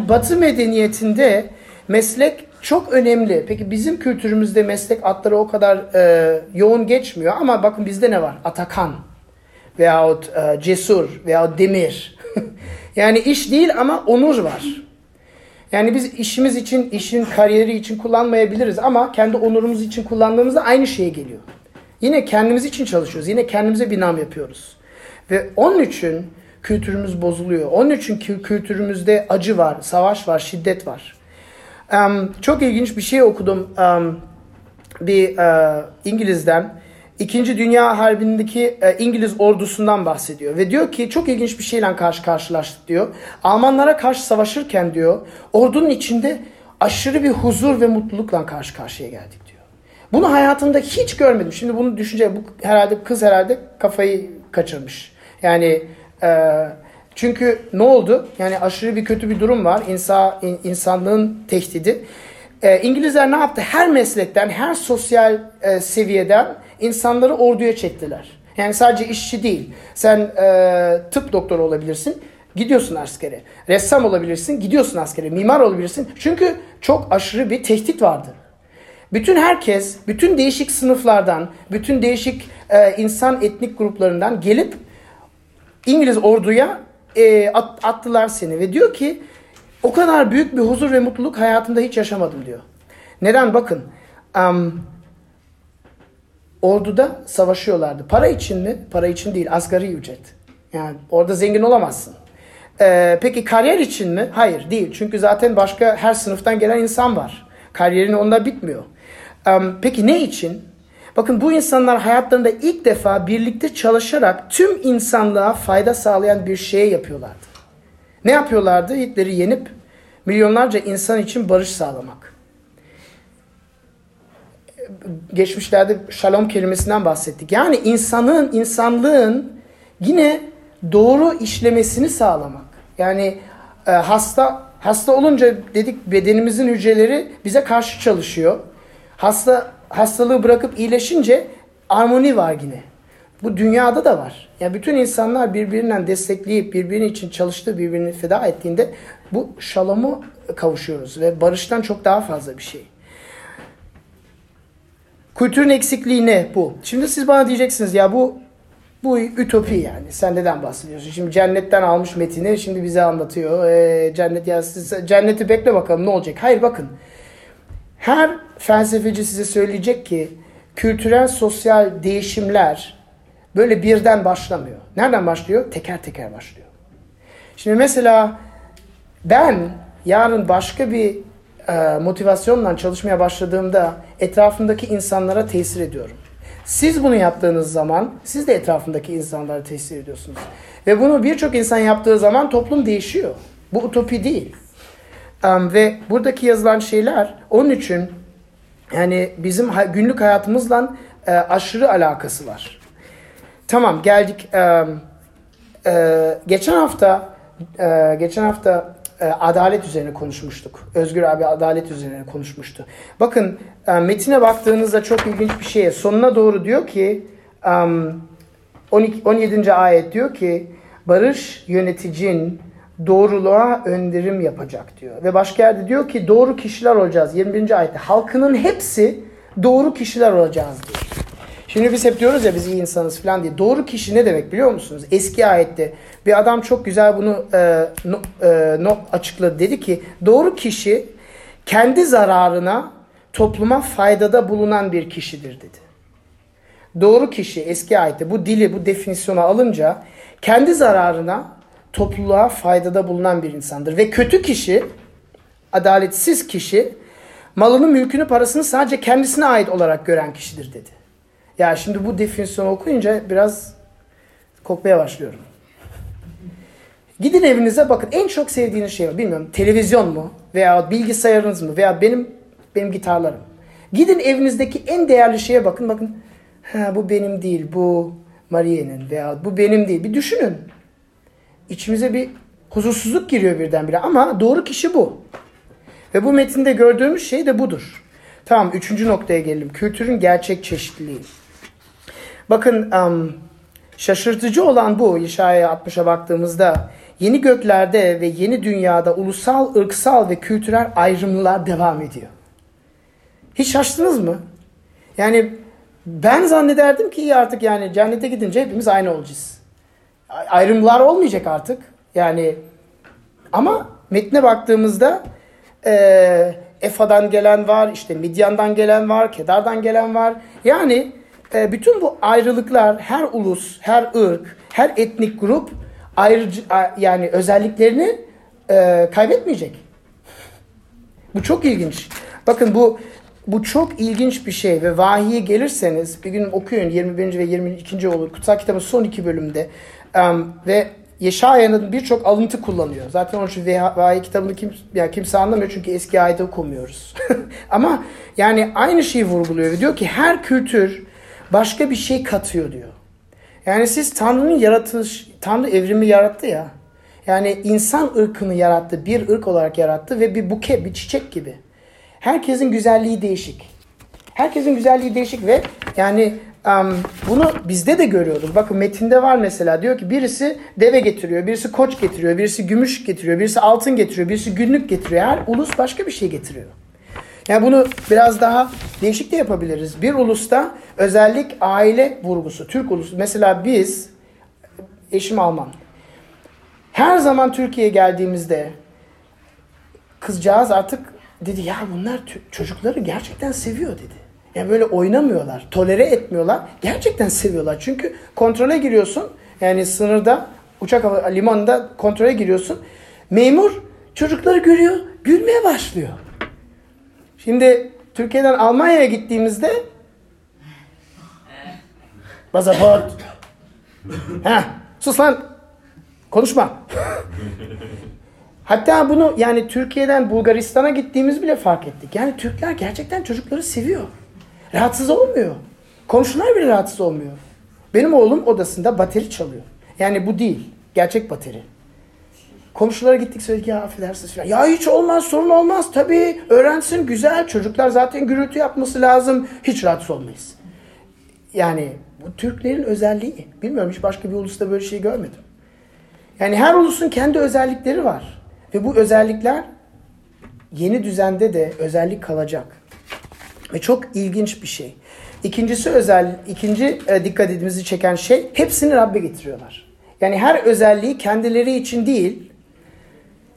Batı, medeniyetinde meslek çok önemli. Peki bizim kültürümüzde meslek adları o kadar e, yoğun geçmiyor ama bakın bizde ne var? Atakan veyahut e, Cesur veyahut Demir. yani iş değil ama onur var. Yani biz işimiz için, işin kariyeri için kullanmayabiliriz ama kendi onurumuz için kullandığımızda aynı şeye geliyor. Yine kendimiz için çalışıyoruz. Yine kendimize bir nam yapıyoruz. Ve onun için kültürümüz bozuluyor. Onun için kültürümüzde acı var, savaş var, şiddet var. Um, çok ilginç bir şey okudum um, bir uh, İngiliz'den. İkinci Dünya Harbi'ndeki uh, İngiliz ordusundan bahsediyor. Ve diyor ki çok ilginç bir şeyle karşı karşılaştık diyor. Almanlara karşı savaşırken diyor ordunun içinde aşırı bir huzur ve mutlulukla karşı karşıya geldik diyor. Bunu hayatımda hiç görmedim. Şimdi bunu düşünce bu herhalde kız herhalde kafayı kaçırmış. Yani e, çünkü ne oldu? Yani aşırı bir kötü bir durum var. İnsan insanlığın tehdidi. E, İngilizler ne yaptı? Her meslekten, her sosyal e, seviyeden insanları orduya çektiler. Yani sadece işçi değil. Sen e, tıp doktoru olabilirsin. Gidiyorsun askere. Ressam olabilirsin. Gidiyorsun askere. Mimar olabilirsin. Çünkü çok aşırı bir tehdit vardı. Bütün herkes, bütün değişik sınıflardan, bütün değişik e, insan etnik gruplarından gelip İngiliz orduya e, at, attılar seni ve diyor ki o kadar büyük bir huzur ve mutluluk hayatımda hiç yaşamadım diyor. Neden? Bakın um, orduda savaşıyorlardı. Para için mi? Para için değil. Asgari ücret. Yani orada zengin olamazsın. Ee, peki kariyer için mi? Hayır değil. Çünkü zaten başka her sınıftan gelen insan var. Kariyerin onda bitmiyor. Peki ne için? Bakın bu insanlar hayatlarında ilk defa birlikte çalışarak tüm insanlığa fayda sağlayan bir şey yapıyorlardı. Ne yapıyorlardı? Hitler'i yenip milyonlarca insan için barış sağlamak. Geçmişlerde şalom kelimesinden bahsettik. Yani insanın, insanlığın yine doğru işlemesini sağlamak. Yani e, hasta hasta olunca dedik bedenimizin hücreleri bize karşı çalışıyor. Hasta hastalığı bırakıp iyileşince armoni var yine. Bu dünyada da var. Yani bütün insanlar birbirinden destekleyip birbiri için çalıştığı, birbirini feda ettiğinde bu şalomu kavuşuyoruz ve barıştan çok daha fazla bir şey. Kültürün eksikliği ne bu? Şimdi siz bana diyeceksiniz ya bu bu ütopi yani. Sen neden bahsediyorsun? Şimdi cennetten almış metini şimdi bize anlatıyor. Ee, cennet ya siz, cenneti bekle bakalım ne olacak? Hayır bakın. Her felsefeci size söyleyecek ki kültürel sosyal değişimler böyle birden başlamıyor. Nereden başlıyor? Teker teker başlıyor. Şimdi mesela ben yarın başka bir e, motivasyonla çalışmaya başladığımda etrafımdaki insanlara tesir ediyorum. Siz bunu yaptığınız zaman siz de etrafındaki insanlara tesir ediyorsunuz. Ve bunu birçok insan yaptığı zaman toplum değişiyor. Bu utopi değil. Um, ve buradaki yazılan şeyler onun için yani bizim günlük hayatımızla e, aşırı alakası var. Tamam geldik. e, e, geçen hafta e, geçen hafta e, adalet üzerine konuşmuştuk. Özgür abi adalet üzerine konuşmuştu. Bakın e, metine baktığınızda çok ilginç bir şey. Sonuna doğru diyor ki um, 12, 17. ayet diyor ki barış yöneticin doğruluğa önderim yapacak diyor. Ve başka yerde diyor ki doğru kişiler olacağız. 21. ayette halkının hepsi doğru kişiler olacağız diyor. Şimdi biz hep diyoruz ya biz iyi insanız falan diye. Doğru kişi ne demek biliyor musunuz? Eski ayette bir adam çok güzel bunu e, no, e, no, açıkladı. Dedi ki doğru kişi kendi zararına topluma faydada bulunan bir kişidir dedi. Doğru kişi eski ayette bu dili bu definisyona alınca kendi zararına topluluğa faydada bulunan bir insandır. Ve kötü kişi adaletsiz kişi malını mülkünü parasını sadece kendisine ait olarak gören kişidir dedi. Ya şimdi bu definisyonu okuyunca biraz kokmaya başlıyorum. Gidin evinize bakın en çok sevdiğiniz şey var. Bilmiyorum televizyon mu veya bilgisayarınız mı veya benim benim gitarlarım. Gidin evinizdeki en değerli şeye bakın. Bakın ha, bu benim değil bu Mariye'nin veya bu benim değil. Bir düşünün. İçimize bir huzursuzluk giriyor birdenbire ama doğru kişi bu. Ve bu metinde gördüğümüz şey de budur. Tamam üçüncü noktaya gelelim. Kültürün gerçek çeşitliliği. Bakın um, şaşırtıcı olan bu İşaya 60'a baktığımızda yeni göklerde ve yeni dünyada ulusal, ırksal ve kültürel ayrımlar devam ediyor. Hiç şaştınız mı? Yani ben zannederdim ki artık yani cennete gidince hepimiz aynı olacağız. Ayrımlar olmayacak artık. Yani ama metne baktığımızda e, Efa'dan gelen var, işte Midyan'dan gelen var, Kedar'dan gelen var. Yani e, bütün bu ayrılıklar her ulus, her ırk, her etnik grup ayrıcı yani özelliklerini e, kaybetmeyecek. Bu çok ilginç. Bakın bu bu çok ilginç bir şey ve vahiye gelirseniz bir gün okuyun 21. ve 22. olur. Kutsal kitabın son iki bölümde um, ve Yeşaya'nın birçok alıntı kullanıyor. Zaten onun için vahiy kitabını kim, yani kimse anlamıyor çünkü eski ayette okumuyoruz. Ama yani aynı şeyi vurguluyor ve diyor ki her kültür başka bir şey katıyor diyor. Yani siz Tanrı'nın yaratış, Tanrı evrimi yarattı ya. Yani insan ırkını yarattı, bir ırk olarak yarattı ve bir buke, bir çiçek gibi. Herkesin güzelliği değişik. Herkesin güzelliği değişik ve yani bunu bizde de görüyoruz. Bakın metinde var mesela diyor ki birisi deve getiriyor, birisi koç getiriyor, birisi gümüş getiriyor, birisi altın getiriyor, birisi günlük getiriyor. Her ulus başka bir şey getiriyor. Yani bunu biraz daha değişik de yapabiliriz. Bir ulusta özellik aile vurgusu. Türk ulusu. Mesela biz, eşim Alman. Her zaman Türkiye'ye geldiğimizde kızcağız artık dedi ya bunlar çocukları gerçekten seviyor dedi. Yani böyle oynamıyorlar, tolere etmiyorlar. Gerçekten seviyorlar. Çünkü kontrole giriyorsun. Yani sınırda, uçak limanında kontrole giriyorsun. Memur çocukları görüyor, gülmeye başlıyor. Şimdi Türkiye'den Almanya'ya gittiğimizde pasaport. ha, sus lan. Konuşma. Hatta bunu yani Türkiye'den Bulgaristan'a gittiğimiz bile fark ettik. Yani Türkler gerçekten çocukları seviyor. Rahatsız olmuyor. Komşular bile rahatsız olmuyor. Benim oğlum odasında bateri çalıyor. Yani bu değil. Gerçek bateri. Komşulara gittik söyledik ya affedersiniz falan. Ya hiç olmaz sorun olmaz tabii öğrensin güzel çocuklar zaten gürültü yapması lazım. Hiç rahatsız olmayız. Yani bu Türklerin özelliği. Bilmiyorum hiç başka bir ulusta böyle şey görmedim. Yani her ulusun kendi özellikleri var. Ve bu özellikler yeni düzende de özellik kalacak. Ve çok ilginç bir şey. İkincisi özel, ikinci e, dikkat edimizi çeken şey hepsini Rabbe getiriyorlar. Yani her özelliği kendileri için değil,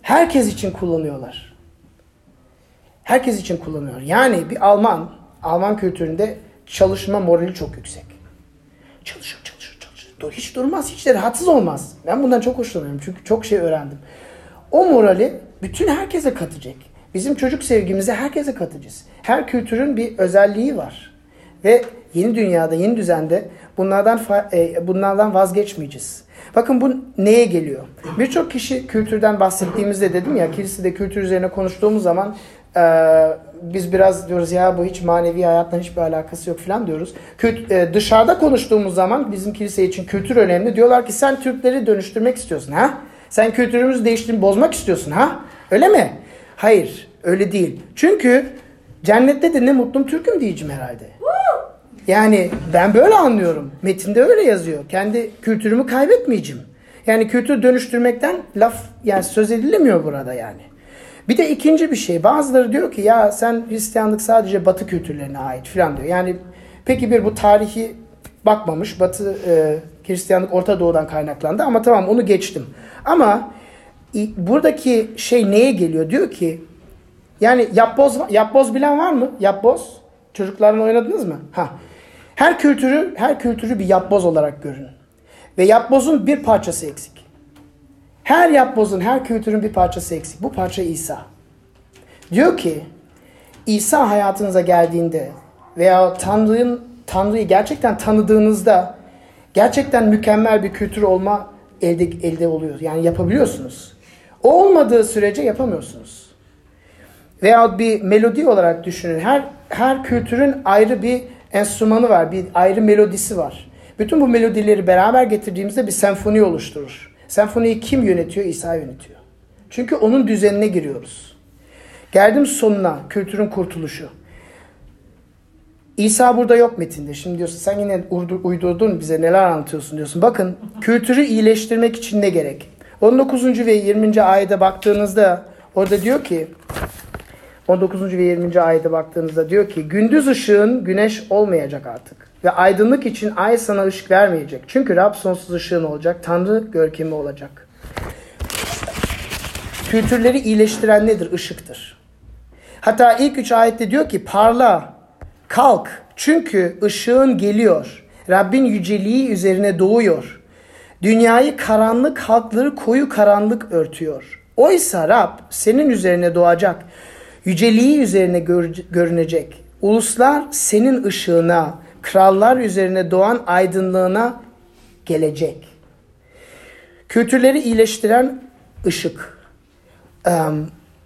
herkes için kullanıyorlar. Herkes için kullanıyor. Yani bir Alman, Alman kültüründe çalışma morali çok yüksek. Çalışır, çalışır, çalışır. Dur, hiç durmaz, hiç de rahatsız olmaz. Ben bundan çok hoşlanıyorum çünkü çok şey öğrendim. O morali bütün herkese katacak. Bizim çocuk sevgimizi herkese katacağız. Her kültürün bir özelliği var. Ve yeni dünyada, yeni düzende bunlardan e, bunlardan vazgeçmeyeceğiz. Bakın bu neye geliyor? Birçok kişi kültürden bahsettiğimizde dedim ya kilisede kültür üzerine konuştuğumuz zaman e, biz biraz diyoruz ya bu hiç manevi hayatla hiçbir alakası yok falan diyoruz. Kült, e, dışarıda konuştuğumuz zaman bizim kilise için kültür önemli. Diyorlar ki sen Türkleri dönüştürmek istiyorsun ha? Sen kültürümüzü değiştirip bozmak istiyorsun ha? Öyle mi? Hayır öyle değil. Çünkü cennette de ne mutlum Türk'üm diyeceğim herhalde. Yani ben böyle anlıyorum. Metinde öyle yazıyor. Kendi kültürümü kaybetmeyeceğim. Yani kültür dönüştürmekten laf yani söz edilemiyor burada yani. Bir de ikinci bir şey. Bazıları diyor ki ya sen Hristiyanlık sadece Batı kültürlerine ait falan diyor. Yani peki bir bu tarihi bakmamış. Batı e, Hristiyanlık Orta Doğu'dan kaynaklandı ama tamam onu geçtim. Ama buradaki şey neye geliyor? Diyor ki yani yapboz yapboz bilen var mı? Yapboz. Çocuklarla oynadınız mı? Ha. Her kültürü her kültürü bir yapboz olarak görün. Ve yapbozun bir parçası eksik. Her yapbozun, her kültürün bir parçası eksik. Bu parça İsa. Diyor ki İsa hayatınıza geldiğinde veya Tanrı'nın Tanrı'yı gerçekten tanıdığınızda gerçekten mükemmel bir kültür olma elde elde oluyor. Yani yapabiliyorsunuz. O olmadığı sürece yapamıyorsunuz. Veya bir melodi olarak düşünün. Her her kültürün ayrı bir enstrümanı var, bir ayrı melodisi var. Bütün bu melodileri beraber getirdiğimizde bir senfoni oluşturur. Senfoniyi kim yönetiyor? İsa yönetiyor. Çünkü onun düzenine giriyoruz. Geldim sonuna, kültürün kurtuluşu. İsa burada yok metinde. Şimdi diyorsun sen yine uydur- uydurdun bize neler anlatıyorsun diyorsun. Bakın kültürü iyileştirmek için ne gerek? 19. ve 20. ayete baktığınızda orada diyor ki 19. ve 20. ayete baktığınızda diyor ki gündüz ışığın güneş olmayacak artık ve aydınlık için ay sana ışık vermeyecek. Çünkü Rab sonsuz ışığın olacak, Tanrı görkemi olacak. Kültürleri iyileştiren nedir? Işıktır. Hatta ilk üç ayette diyor ki parla, kalk çünkü ışığın geliyor. Rabbin yüceliği üzerine doğuyor. Dünyayı karanlık, halkları koyu karanlık örtüyor. Oysa Rab senin üzerine doğacak. Yüceliği üzerine gör- görünecek. Uluslar senin ışığına, krallar üzerine doğan aydınlığına gelecek. Kültürleri iyileştiren ışık.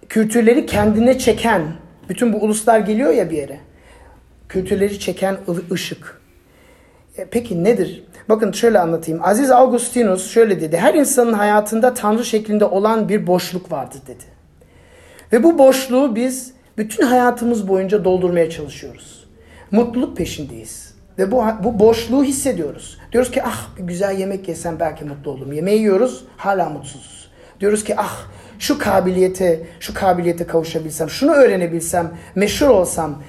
Kültürleri kendine çeken, bütün bu uluslar geliyor ya bir yere. Kültürleri çeken ışık. E, Peki nedir? Bakın şöyle anlatayım. Aziz Augustinus şöyle dedi. Her insanın hayatında Tanrı şeklinde olan bir boşluk vardır dedi. Ve bu boşluğu biz bütün hayatımız boyunca doldurmaya çalışıyoruz. Mutluluk peşindeyiz. Ve bu, bu boşluğu hissediyoruz. Diyoruz ki ah bir güzel yemek yesem belki mutlu olurum. Yemeği yiyoruz hala mutsuzuz. Diyoruz ki ah şu kabiliyete, şu kabiliyete kavuşabilsem, şunu öğrenebilsem, meşhur olsam.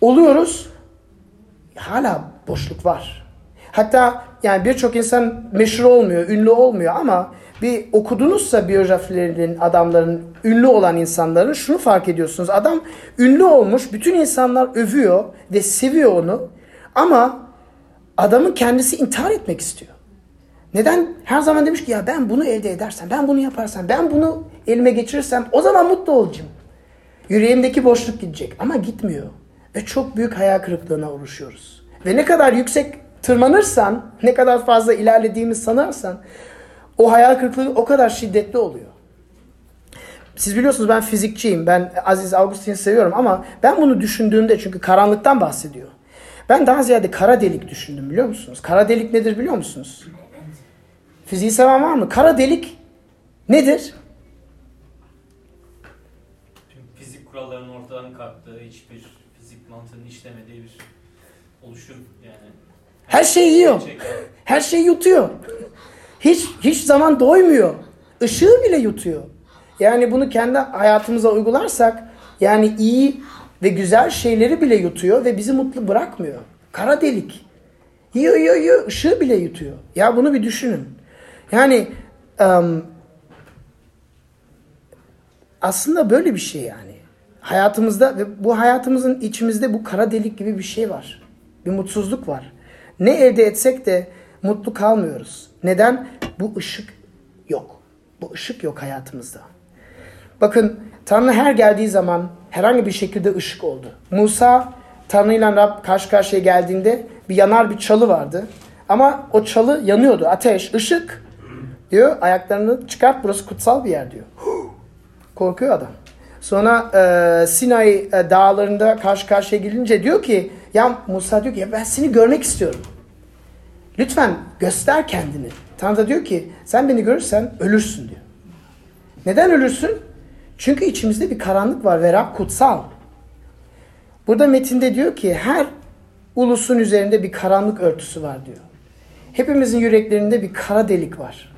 Oluyoruz hala boşluk var. Hatta yani birçok insan meşhur olmuyor, ünlü olmuyor ama bir okudunuzsa biyografilerinin adamların, ünlü olan insanların şunu fark ediyorsunuz. Adam ünlü olmuş, bütün insanlar övüyor ve seviyor onu ama adamın kendisi intihar etmek istiyor. Neden? Her zaman demiş ki ya ben bunu elde edersem, ben bunu yaparsam, ben bunu elime geçirirsem o zaman mutlu olacağım. Yüreğimdeki boşluk gidecek ama gitmiyor. Ve çok büyük hayal kırıklığına uğraşıyoruz. Ve ne kadar yüksek tırmanırsan, ne kadar fazla ilerlediğimi sanarsan o hayal kırıklığı o kadar şiddetli oluyor. Siz biliyorsunuz ben fizikçiyim. Ben Aziz Augustin'i seviyorum ama ben bunu düşündüğümde çünkü karanlıktan bahsediyor. Ben daha ziyade kara delik düşündüm biliyor musunuz? Kara delik nedir biliyor musunuz? Fiziği seven var mı? Kara delik nedir? Fizik kurallarının ortadan kalktığı, hiçbir fizik mantığının işlemediği bir oluşum yani. Her şeyi yiyor. Gerçekten. Her şeyi yutuyor. Hiç hiç zaman doymuyor. Işığı bile yutuyor. Yani bunu kendi hayatımıza uygularsak yani iyi ve güzel şeyleri bile yutuyor ve bizi mutlu bırakmıyor. Kara delik. Yiyor yiyor yiyor ışığı bile yutuyor. Ya bunu bir düşünün. Yani em, aslında böyle bir şey yani. Hayatımızda ve bu hayatımızın içimizde bu kara delik gibi bir şey var. Bir mutsuzluk var. Ne elde etsek de mutlu kalmıyoruz. Neden? Bu ışık yok. Bu ışık yok hayatımızda. Bakın Tanrı her geldiği zaman herhangi bir şekilde ışık oldu. Musa Tanrı ile Rab karşı karşıya geldiğinde bir yanar bir çalı vardı. Ama o çalı yanıyordu. Ateş, ışık diyor. Ayaklarını çıkart burası kutsal bir yer diyor. Korkuyor adam. Sonra e, Sinay e, dağlarında karşı karşıya gelince diyor ki ya Musa diyor ki ya ben seni görmek istiyorum. Lütfen göster kendini. Tanrı da diyor ki sen beni görürsen ölürsün diyor. Neden ölürsün? Çünkü içimizde bir karanlık var ve Rab kutsal. Burada metinde diyor ki her ulusun üzerinde bir karanlık örtüsü var diyor. Hepimizin yüreklerinde bir kara delik var.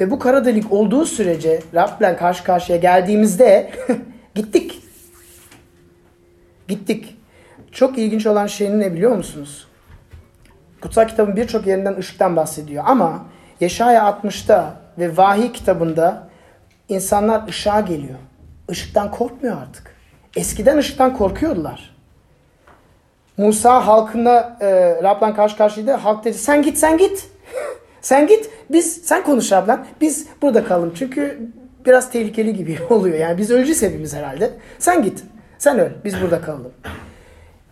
Ve bu kara delik olduğu sürece Rab'le karşı karşıya geldiğimizde gittik. Gittik. Çok ilginç olan şey ne biliyor musunuz? Kutsal kitabın birçok yerinden ışıktan bahsediyor ama Yeşaya 60'ta ve Vahiy kitabında insanlar ışığa geliyor. Işıktan korkmuyor artık. Eskiden ışıktan korkuyordular. Musa halkına e, Rab'la karşı karşıydı. Halk dedi sen git sen git. sen git biz sen konuş Rab'la. Biz burada kalalım. Çünkü biraz tehlikeli gibi oluyor. Yani biz öleceğiz hepimiz herhalde. Sen git. Sen öl. Biz burada kalalım.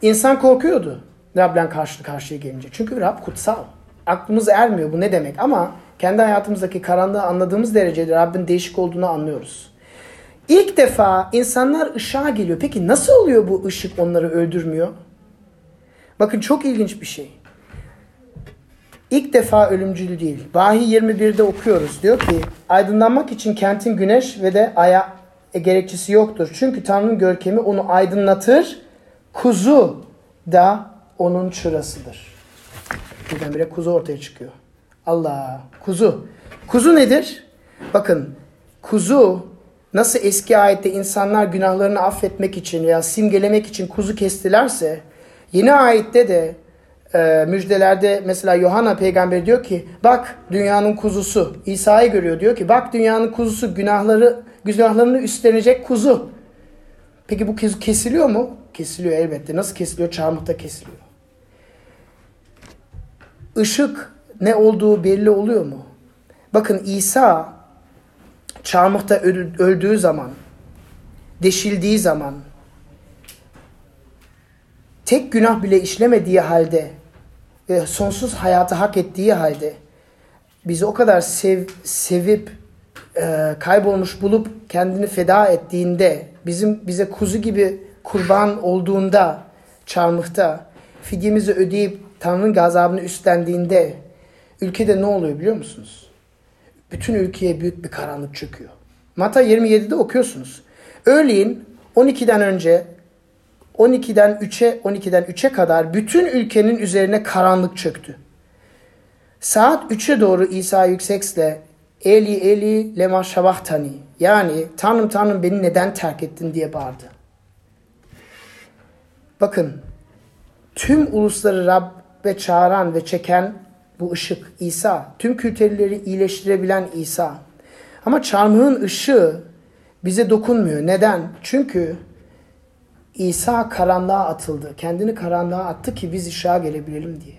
İnsan korkuyordu Rab'le karşı karşıya gelince. Çünkü Rab kutsal. Aklımız ermiyor bu ne demek ama kendi hayatımızdaki karanlığı anladığımız derecede Rabbin değişik olduğunu anlıyoruz. İlk defa insanlar ışığa geliyor. Peki nasıl oluyor bu ışık onları öldürmüyor? Bakın çok ilginç bir şey. İlk defa ölümcül değil. Vahiy 21'de okuyoruz. Diyor ki aydınlanmak için kentin güneş ve de aya e, gerekçesi yoktur. Çünkü Tanrı'nın görkemi onu aydınlatır. Kuzu da onun çırasıdır. Birdenbire kuzu ortaya çıkıyor. Allah kuzu. Kuzu nedir? Bakın kuzu nasıl eski ayette insanlar günahlarını affetmek için veya simgelemek için kuzu kestilerse yeni ayette de e, müjdelerde mesela Yohana peygamber diyor ki bak dünyanın kuzusu İsa'yı görüyor diyor ki bak dünyanın kuzusu günahları günahlarını üstlenecek kuzu. Peki bu kuzu kesiliyor mu? Kesiliyor elbette. Nasıl kesiliyor? Çarmıhta kesiliyor. Işık ne olduğu belli oluyor mu? Bakın İsa çarmıhta öldüğü zaman, deşildiği zaman, tek günah bile işlemediği halde ve sonsuz hayatı hak ettiği halde bizi o kadar sev, sevip e, kaybolmuş bulup kendini feda ettiğinde bizim bize kuzu gibi kurban olduğunda çarmıhta fidyemizi ödeyip Tanrı'nın gazabını üstlendiğinde ülkede ne oluyor biliyor musunuz? Bütün ülkeye büyük bir karanlık çöküyor. Mata 27'de okuyorsunuz. Öğleyin 12'den önce 12'den 3'e 12'den 3'e kadar bütün ülkenin üzerine karanlık çöktü. Saat 3'e doğru İsa yüksekle Eli Eli lema şabahtani yani Tanrım Tanrım beni neden terk ettin diye bağırdı. Bakın tüm ulusları Rabbe çağıran ve çeken bu ışık İsa. Tüm kültürleri iyileştirebilen İsa. Ama çarmıhın ışığı bize dokunmuyor. Neden? Çünkü İsa karanlığa atıldı. Kendini karanlığa attı ki biz ışığa gelebilelim diye.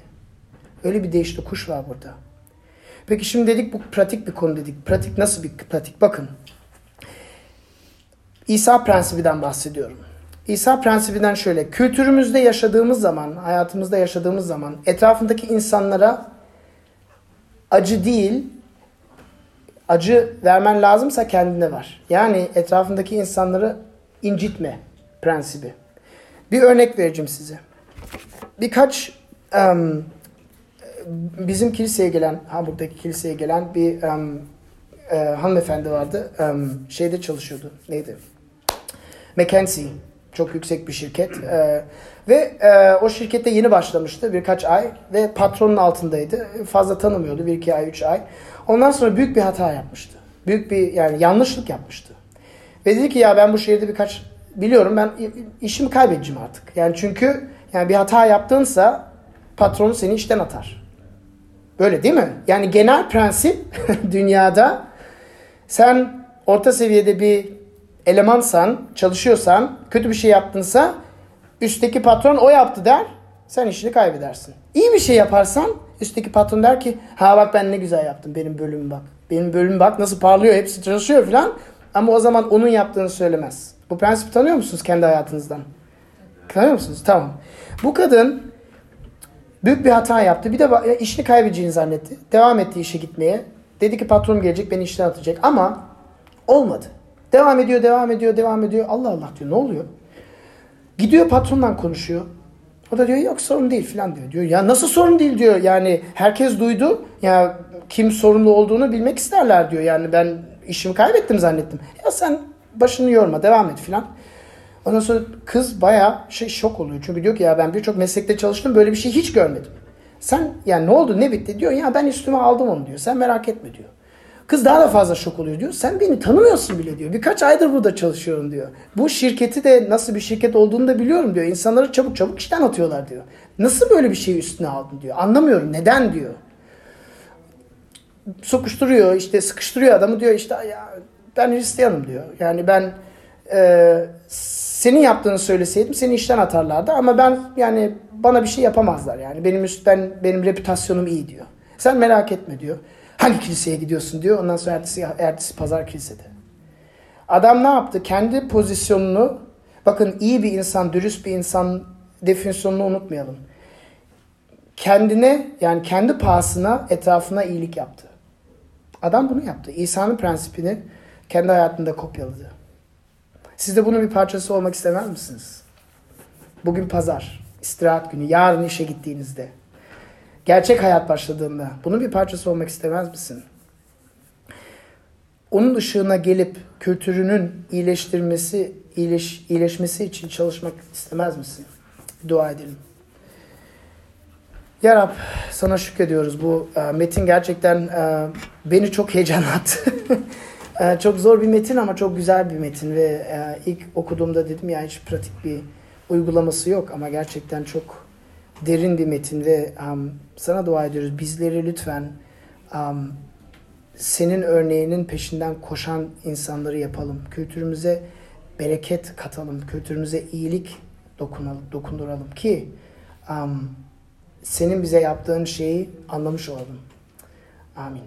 Öyle bir değişti kuş var burada. Peki şimdi dedik bu pratik bir konu dedik. Pratik nasıl bir pratik? Bakın. İsa prensibinden bahsediyorum. İsa prensibinden şöyle. Kültürümüzde yaşadığımız zaman, hayatımızda yaşadığımız zaman etrafındaki insanlara acı değil, acı vermen lazımsa kendine var. Yani etrafındaki insanları incitme prensibi. Bir örnek vereceğim size. Birkaç em, bizim kiliseye gelen, Hamburg'daki kiliseye gelen bir em, e, hanımefendi vardı. Em, şeyde çalışıyordu. Neydi? McKinsey. Çok yüksek bir şirket. E, ve e, o şirkette yeni başlamıştı birkaç ay ve patronun altındaydı. Fazla tanımıyordu. Bir iki ay, üç ay. Ondan sonra büyük bir hata yapmıştı. Büyük bir yani yanlışlık yapmıştı. Ve dedi ki ya ben bu şehirde birkaç biliyorum ben işimi kaybedeceğim artık. Yani çünkü yani bir hata yaptığınsa patronu seni işten atar. Böyle değil mi? Yani genel prensip dünyada sen orta seviyede bir elemansan, çalışıyorsan, kötü bir şey yaptınsa üstteki patron o yaptı der, sen işini kaybedersin. İyi bir şey yaparsan üstteki patron der ki ha bak ben ne güzel yaptım benim bölümüm bak. Benim bölümüm bak nasıl parlıyor hepsi çalışıyor falan. Ama o zaman onun yaptığını söylemez. Bu prensibi tanıyor musunuz kendi hayatınızdan? Tanıyor musunuz? Tamam. Bu kadın büyük bir hata yaptı. Bir de işini kaybedeceğini zannetti. Devam etti işe gitmeye. Dedi ki patronum gelecek beni işten atacak. Ama olmadı. Devam ediyor, devam ediyor, devam ediyor. Allah Allah diyor. Ne oluyor? Gidiyor patronla konuşuyor. O da diyor yok sorun değil falan diyor. Diyor ya nasıl sorun değil diyor. Yani herkes duydu. Ya kim sorumlu olduğunu bilmek isterler diyor. Yani ben işimi kaybettim zannettim. Ya sen başını yorma devam et falan. Ondan sonra kız bayağı şey şok oluyor. Çünkü diyor ki ya ben birçok meslekte çalıştım böyle bir şey hiç görmedim. Sen yani ne oldu ne bitti diyor. Ya ben üstüme aldım onu diyor. Sen merak etme diyor. Kız daha da fazla şok oluyor diyor. Sen beni tanımıyorsun bile diyor. Birkaç aydır burada çalışıyorum diyor. Bu şirketi de nasıl bir şirket olduğunu da biliyorum diyor. İnsanları çabuk çabuk işten atıyorlar diyor. Nasıl böyle bir şeyi üstüne aldın diyor. Anlamıyorum neden diyor. Sokuşturuyor işte sıkıştırıyor adamı diyor işte ya ben Hristiyanım diyor. Yani ben e, senin yaptığını söyleseydim seni işten atarlardı ama ben yani bana bir şey yapamazlar yani benim üst ben benim reputasyonum iyi diyor. Sen merak etme diyor. Hangi kiliseye gidiyorsun diyor. Ondan sonra ertesi, ertesi pazar kilisede. Adam ne yaptı? Kendi pozisyonunu bakın iyi bir insan, dürüst bir insan definisyonunu unutmayalım. Kendine yani kendi pahasına etrafına iyilik yaptı. Adam bunu yaptı. İsa'nın prensipini kendi hayatında kopyaladı. Siz de bunun bir parçası olmak istemez misiniz? Bugün pazar, istirahat günü, yarın işe gittiğinizde, gerçek hayat başladığında bunun bir parçası olmak istemez misin? Onun ışığına gelip kültürünün iyileştirmesi, iyileş, iyileşmesi için çalışmak istemez misin? Dua edelim. Ya Rab sana şükrediyoruz. Bu e, metin gerçekten e, beni çok heyecanlattı. e, çok zor bir metin ama çok güzel bir metin ve e, ilk okuduğumda dedim ya hiç pratik bir uygulaması yok ama gerçekten çok derin bir metin ve um, sana dua ediyoruz. Bizleri lütfen um, senin örneğinin peşinden koşan insanları yapalım. Kültürümüze bereket katalım. Kültürümüze iyilik dokunalım, dokunduralım ki um, senin bize yaptığın şeyi anlamış olalım. Amin.